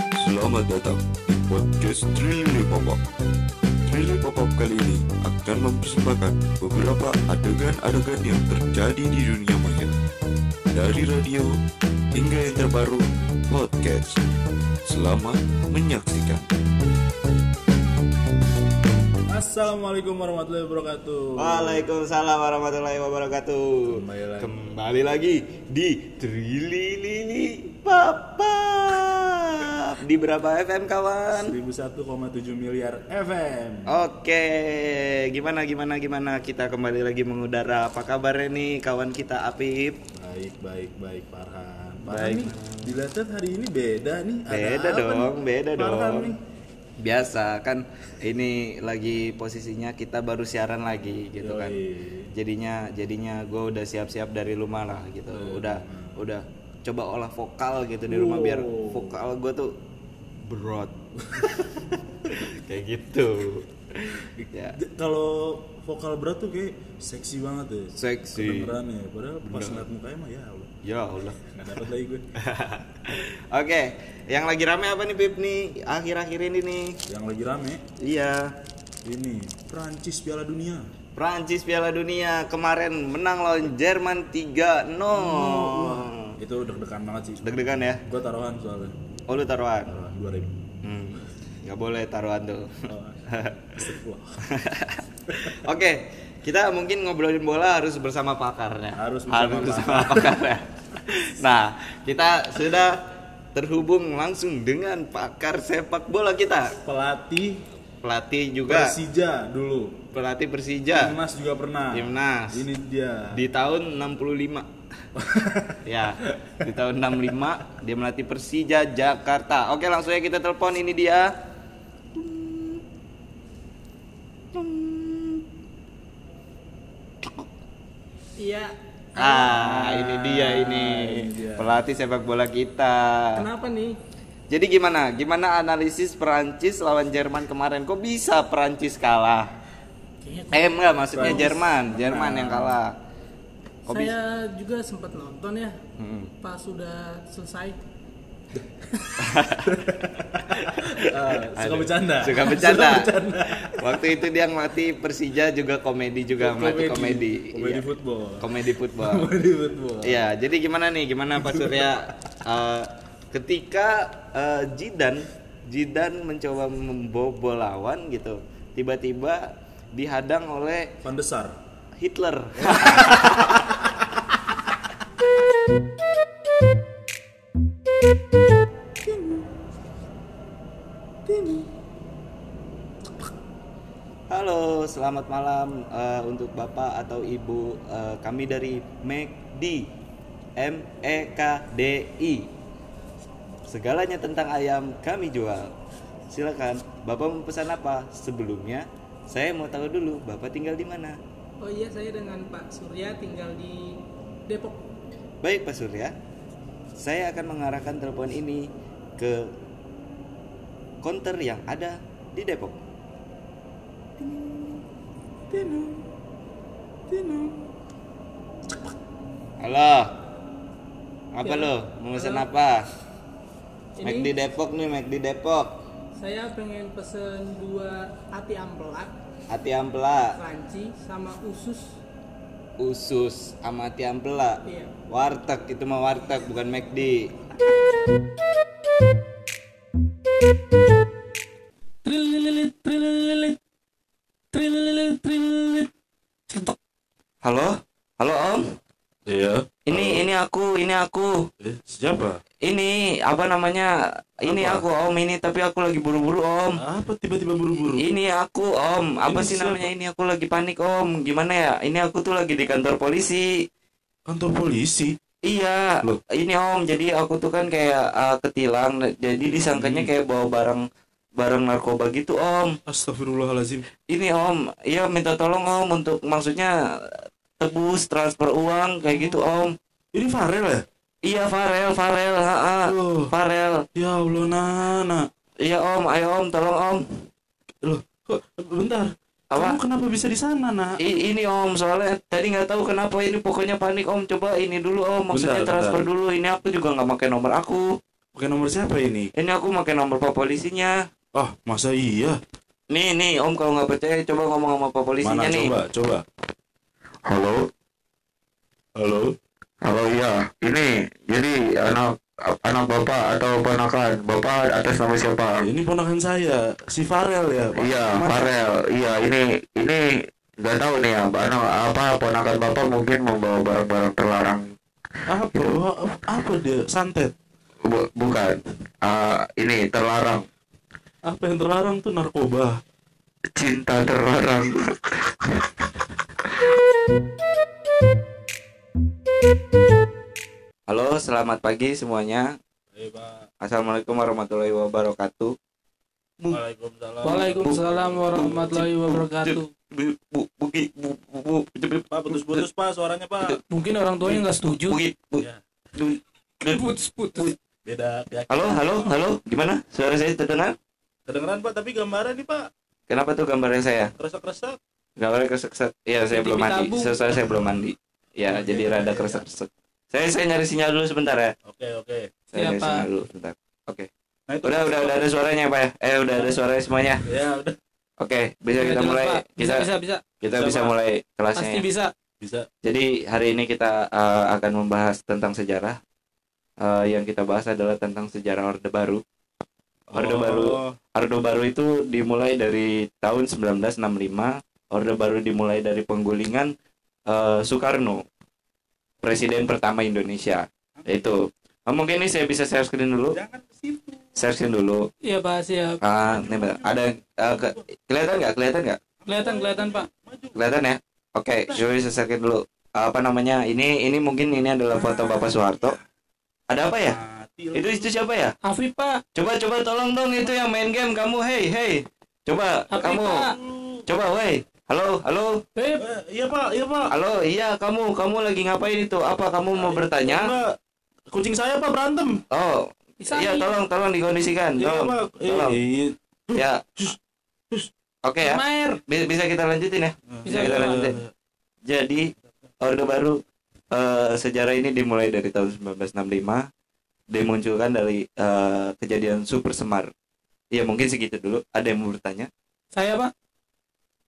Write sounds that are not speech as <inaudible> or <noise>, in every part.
Selamat datang di podcast Trilly Pop-Up Trilly Pop-Up kali ini akan mempersembahkan beberapa adegan-adegan yang terjadi di dunia maya Dari radio hingga yang terbaru podcast Selamat menyaksikan Assalamualaikum warahmatullahi wabarakatuh. Waalaikumsalam warahmatullahi wabarakatuh. Kembali lagi. Kembali lagi di Trilili Papa. Di berapa FM kawan? 1001,7 miliar FM. Oke, gimana gimana gimana kita kembali lagi mengudara. Apa kabarnya nih kawan kita Apip? Baik, baik, baik Farhan. Farhan Baik. nih dilihat hari ini beda nih. Ada Beda apa dong, nih? beda Farhan dong. nih. Biasa kan ini lagi posisinya kita baru siaran lagi gitu kan. Jadinya jadinya gue udah siap-siap dari rumah lah gitu. Udah udah coba olah vokal gitu di rumah biar Wow. vokal gue tuh berat. <laughs> Kayak gitu. ya, Kalau vokal berat tuh kayak seksi banget ya. seksi. Kedengeran ya. Padahal pas ngeliat mukanya mah ya Allah. Ya Allah. Nggak dapet lagi gue. <laughs> Oke, yang lagi rame apa nih Pip nih akhir-akhir ini nih? Yang lagi rame Iya, ini Prancis Piala Dunia. Prancis Piala Dunia kemarin menang lawan Jerman 3-0. Itu deg-degan banget sih. Deg-degan ya? Gue taruhan soalnya. Oh lu taruhan? Taruhan 2000. Hmm, nggak boleh taruhan tuh. Oh. <laughs> Oke, kita mungkin ngobrolin bola harus bersama pakarnya. Harus bersama bersama pakarnya. nah, kita sudah terhubung langsung dengan pakar sepak bola kita. Pelatih Pelatih juga, Persija dulu. pelatih Persija Timnas juga pernah. Timnas. Ini dia. di tahun 65. <laughs> ya, di tahun 65 dia melatih Persija Jakarta. Oke, langsung aja kita telepon ini dia. Iya. Ah, ini dia ini. ini dia. Pelatih sepak bola kita. Kenapa nih? Jadi gimana? Gimana analisis Perancis lawan Jerman kemarin? Kok bisa Perancis kalah? Kayaknya Eh enggak, maksudnya Jerman, Jerman yang kalah. Bisa? saya juga sempat nonton ya. Hmm. Pas sudah selesai. <laughs> Ah, suka bercanda. Suka <laughs> bercanda. Suka bercanda. Waktu itu dia ngelatih Persija juga komedi juga melatih komedi. Komedi Iya. football. Komedi football. <laughs> Komedi football. Iya, jadi gimana nih? Gimana Pak Surya eh, ketika eh, Jidan Jidan mencoba membobol lawan gitu, tiba-tiba dihadang oleh Van de Sar. Hitler. Halo, selamat malam eh, untuk Bapak atau Ibu eh, kami dari McD M E K D I. Segalanya tentang ayam kami jual. Silakan, Bapak mau pesan apa? Sebelumnya, saya mau tahu dulu Bapak tinggal di mana. Oh iya, saya dengan Pak Surya tinggal di Depok. Baik Pak Surya, saya akan mengarahkan telepon ini ke konter yang ada di Depok. Halo, apa Ya, lo? Mau pesan apa? Ini Mac di Depok nih, Mac di Depok. saya pengen pesen dua ati ampela, Hati ampela, crunchy sama usus. Usus, sama ampela. Iya. Warteg itu mah warteg bukan McD. Trililit, trililit, trililit, trililit. Halo? Halo Om? Iya Ini ini aku, ini aku. eh, Siapa? Ini apa namanya? Ini Apa? aku Om ini tapi aku lagi buru-buru Om. Apa tiba-tiba buru-buru? Ini aku Om. Apa Ini sih siapa? namanya? Ini aku lagi panik Om. Gimana ya? Ini aku tuh lagi di kantor polisi. Kantor polisi Iya, Loh. ini Om. Jadi aku tuh kan kayak uh, ketilang. Jadi disangkanya kayak bawa barang barang narkoba gitu Om. Astagfirullahaladzim Ini Om, iya minta tolong Om untuk maksudnya tebus transfer uang kayak gitu Om. Ini Farel ya? Iya Farel, Farel, ha, ha. Loh. Farel. Ya Allah Nana Iya Om, ayo Om, tolong Om. Loh kok bentar Apa? Kamu kenapa bisa di sana nak? I- ini Om, soalnya tadi nggak tahu kenapa ini pokoknya panik Om. Coba ini dulu Om, maksudnya Bentar, transfer bentar. dulu. Ini aku juga nggak pakai nomor aku. Pakai nomor siapa ini? Ini aku pakai nomor pak polisinya. Ah, masa iya? Nih nih Om kalau nggak percaya coba ngomong sama pak polisinya Mana nih. coba, coba. Halo, Halo. Halo iya. Ini jadi anak anak bapak atau ponakan bapak atas nama siapa? Ini ponakan saya, si Farel ya. Pak. Iya, Farel. Iya, ini ini nggak tahu nih ya, anak apa ponakan bapak mungkin membawa barang-barang terlarang. Apa? Wah, Apa dia? Santet. Bu- bukan. Ah, ini terlarang. Apa yang terlarang tuh narkoba. Cinta terlarang. <laughs> Halo, selamat pagi semuanya. Pak. Assalamualaikum warahmatullahi wabarakatuh. Waalaikumsalam. Waalaikumsalam warahmatullahi wabarakatuh. Bu, bu, buki, bu, bu, bu, bu, Pak, putus-putus Pak suaranya Pak. Mungkin orang tuanya nggak setuju. buki, bu, Ya. Putus-putus. Beda keyakinan. Halo, halo, halo. Gimana? Suara saya terdengar? Kedengeran Pak, tapi gambarnya nih Pak. Kenapa tuh gambarnya saya? Kresek-kresek. Gambarnya kresek-kresek. Iya, saya belum mandi. Selesai saya belum mandi. Ya, Oke, jadi oke, rada kresek-kresek. Saya saya nyari sinyal dulu sebentar ya. Oke, oke. Saya nyari sinyal dulu sebentar. Oke. Nah, itu Udah, udah, udah ada suaranya, Pak ya? Eh, udah ada suaranya semuanya. Ya, udah. Oke, bisa kita Jelas, mulai Pak. Bisa, kita bisa, bisa. kita Bisa, mulai Pasti kelasnya. ya. bisa. Bisa. Jadi hari ini kita uh, akan membahas tentang sejarah. Uh, yang kita bahas adalah tentang sejarah Orde Baru. Orde Oh, Baru Orde Baru itu dimulai dari tahun 1965. Orde Baru dimulai dari penggulingan uh, Soekarno, presiden pertama Indonesia. Itu. Uh, mungkin ini saya bisa share screen dulu. Jangan ke situ. Share screen dulu. Iya Pak, siap. Ah, ini ada uh, ke- kelihatan nggak? Kelihatan nggak? Kelihatan, kelihatan Pak. Kelihatan ya? Oke, coba bisa share screen dulu. Apa namanya? Ini ini mungkin ini adalah foto Bapak Soeharto. Ada apa ya? Lu. Itu itu siapa ya? Afif Pak. Coba coba tolong dong itu yang main game kamu. Hey, hey. Coba Afif kamu. Pak. Coba, woi. Halo, halo. Eh, Eh, iya Pak, iya Pak. Halo, iya kamu. Kamu lagi ngapain itu? Apa kamu mau bertanya? Enggak. Kucing saya Pak berantem. Oh, bisa iya tolong tolong dikondisikan. Iya Tolong. Pak. Eh, Tolong. iya. Ya. Oke ya. Maer. Bi- Bisa kita lanjutin ya? Bisa, kita bisa. lanjutin. Jadi Orde Baru eh, sejarah ini dimulai dari tahun 1965 dimunculkan dari eh, kejadian super semar. Ya mungkin segitu dulu. Ada yang mau bertanya? Saya Pak.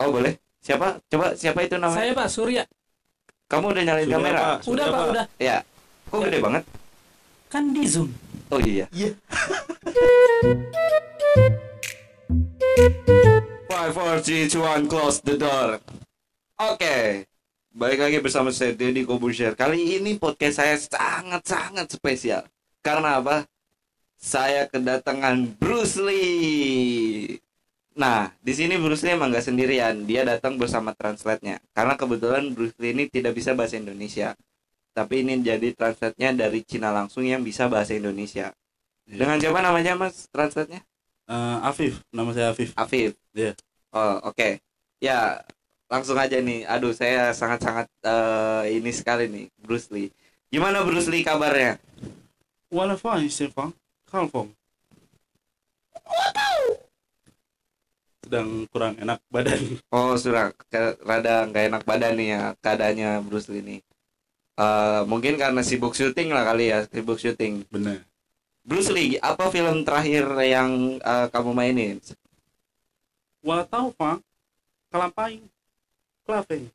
Oh boleh. Siapa? Coba siapa itu namanya? Saya Pak Surya. Kamu udah nyalain Sudah, kamera? Pak. Udah Pak, udah. Ya. Kok gede banget? Kan di Zoom. Oh iya. Iya. <laughs> Five, four, three, two, one, close the door. Oke. Balik lagi bersama saya Deddy Kobusier. Kali ini podcast saya sangat-sangat spesial. Karena apa? Saya kedatangan Bruce Lee. Nah, di sini Bruce Lee emang nggak sendirian. Dia datang bersama translate-nya. Karena kebetulan Bruce Lee ini tidak bisa bahasa Indonesia. Tapi ini jadi translate-nya dari Cina langsung yang bisa bahasa Indonesia. Iya. Dengan siapa namanya Mas translate-nya? Eh, Afif, nama saya Afif. Afif. Iya. Oh, oke. Ya, langsung aja nih. Aduh, saya sangat-sangat eh, ini sekali nih, Bruce Lee. Gimana Bruce Lee kabarnya? Wala fine, Stefan. Kalfong. Sedang kurang enak badan. <laughs> Oh, sudah rada nggak enak badan nih ya keadaannya Bruce Lee nih. Eh, mungkin karena sibuk syuting lah kali ya, sibuk syuting. Bener. Bruce Lee, apa film terakhir yang eh, kamu mainin? Wala tahu, Fang. Kalampaing. Klaveng.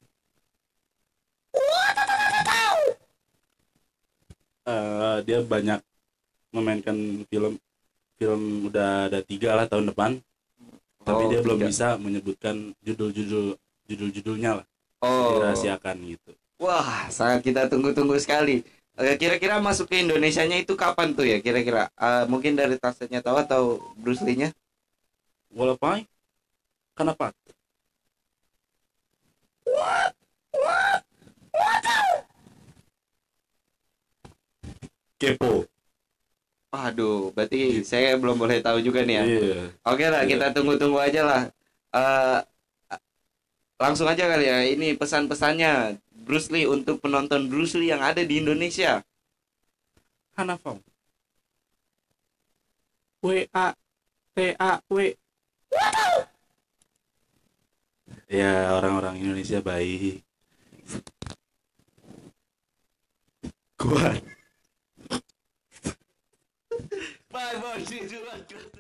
Eh, dia banyak memainkan film film udah ada tiga lah tahun depan tapi Oh, dia belum tiga. bisa menyebutkan judul-judul judul-judulnya lah. Oh, dirahasiakan gitu. Wah, sangat kita tunggu-tunggu sekali. Kira-kira masuk ke Indonesianya itu kapan tuh ya? Kira-kira? Eh, mungkin dari translate-nya tahu atau Bruce Lee-nya? walapai kenapa? Kepo Aduh, berarti saya belum boleh tahu juga nih ya. iya Oke lah, Iya. kita tunggu-tunggu aja lah. Eh, langsung aja kali ya. Ini pesan-pesannya Bruce Lee untuk penonton Bruce Lee yang ada di Indonesia. Hanafau W A T A W. ya orang-orang Indonesia baik kuat Vai, Valdir, de lacrata.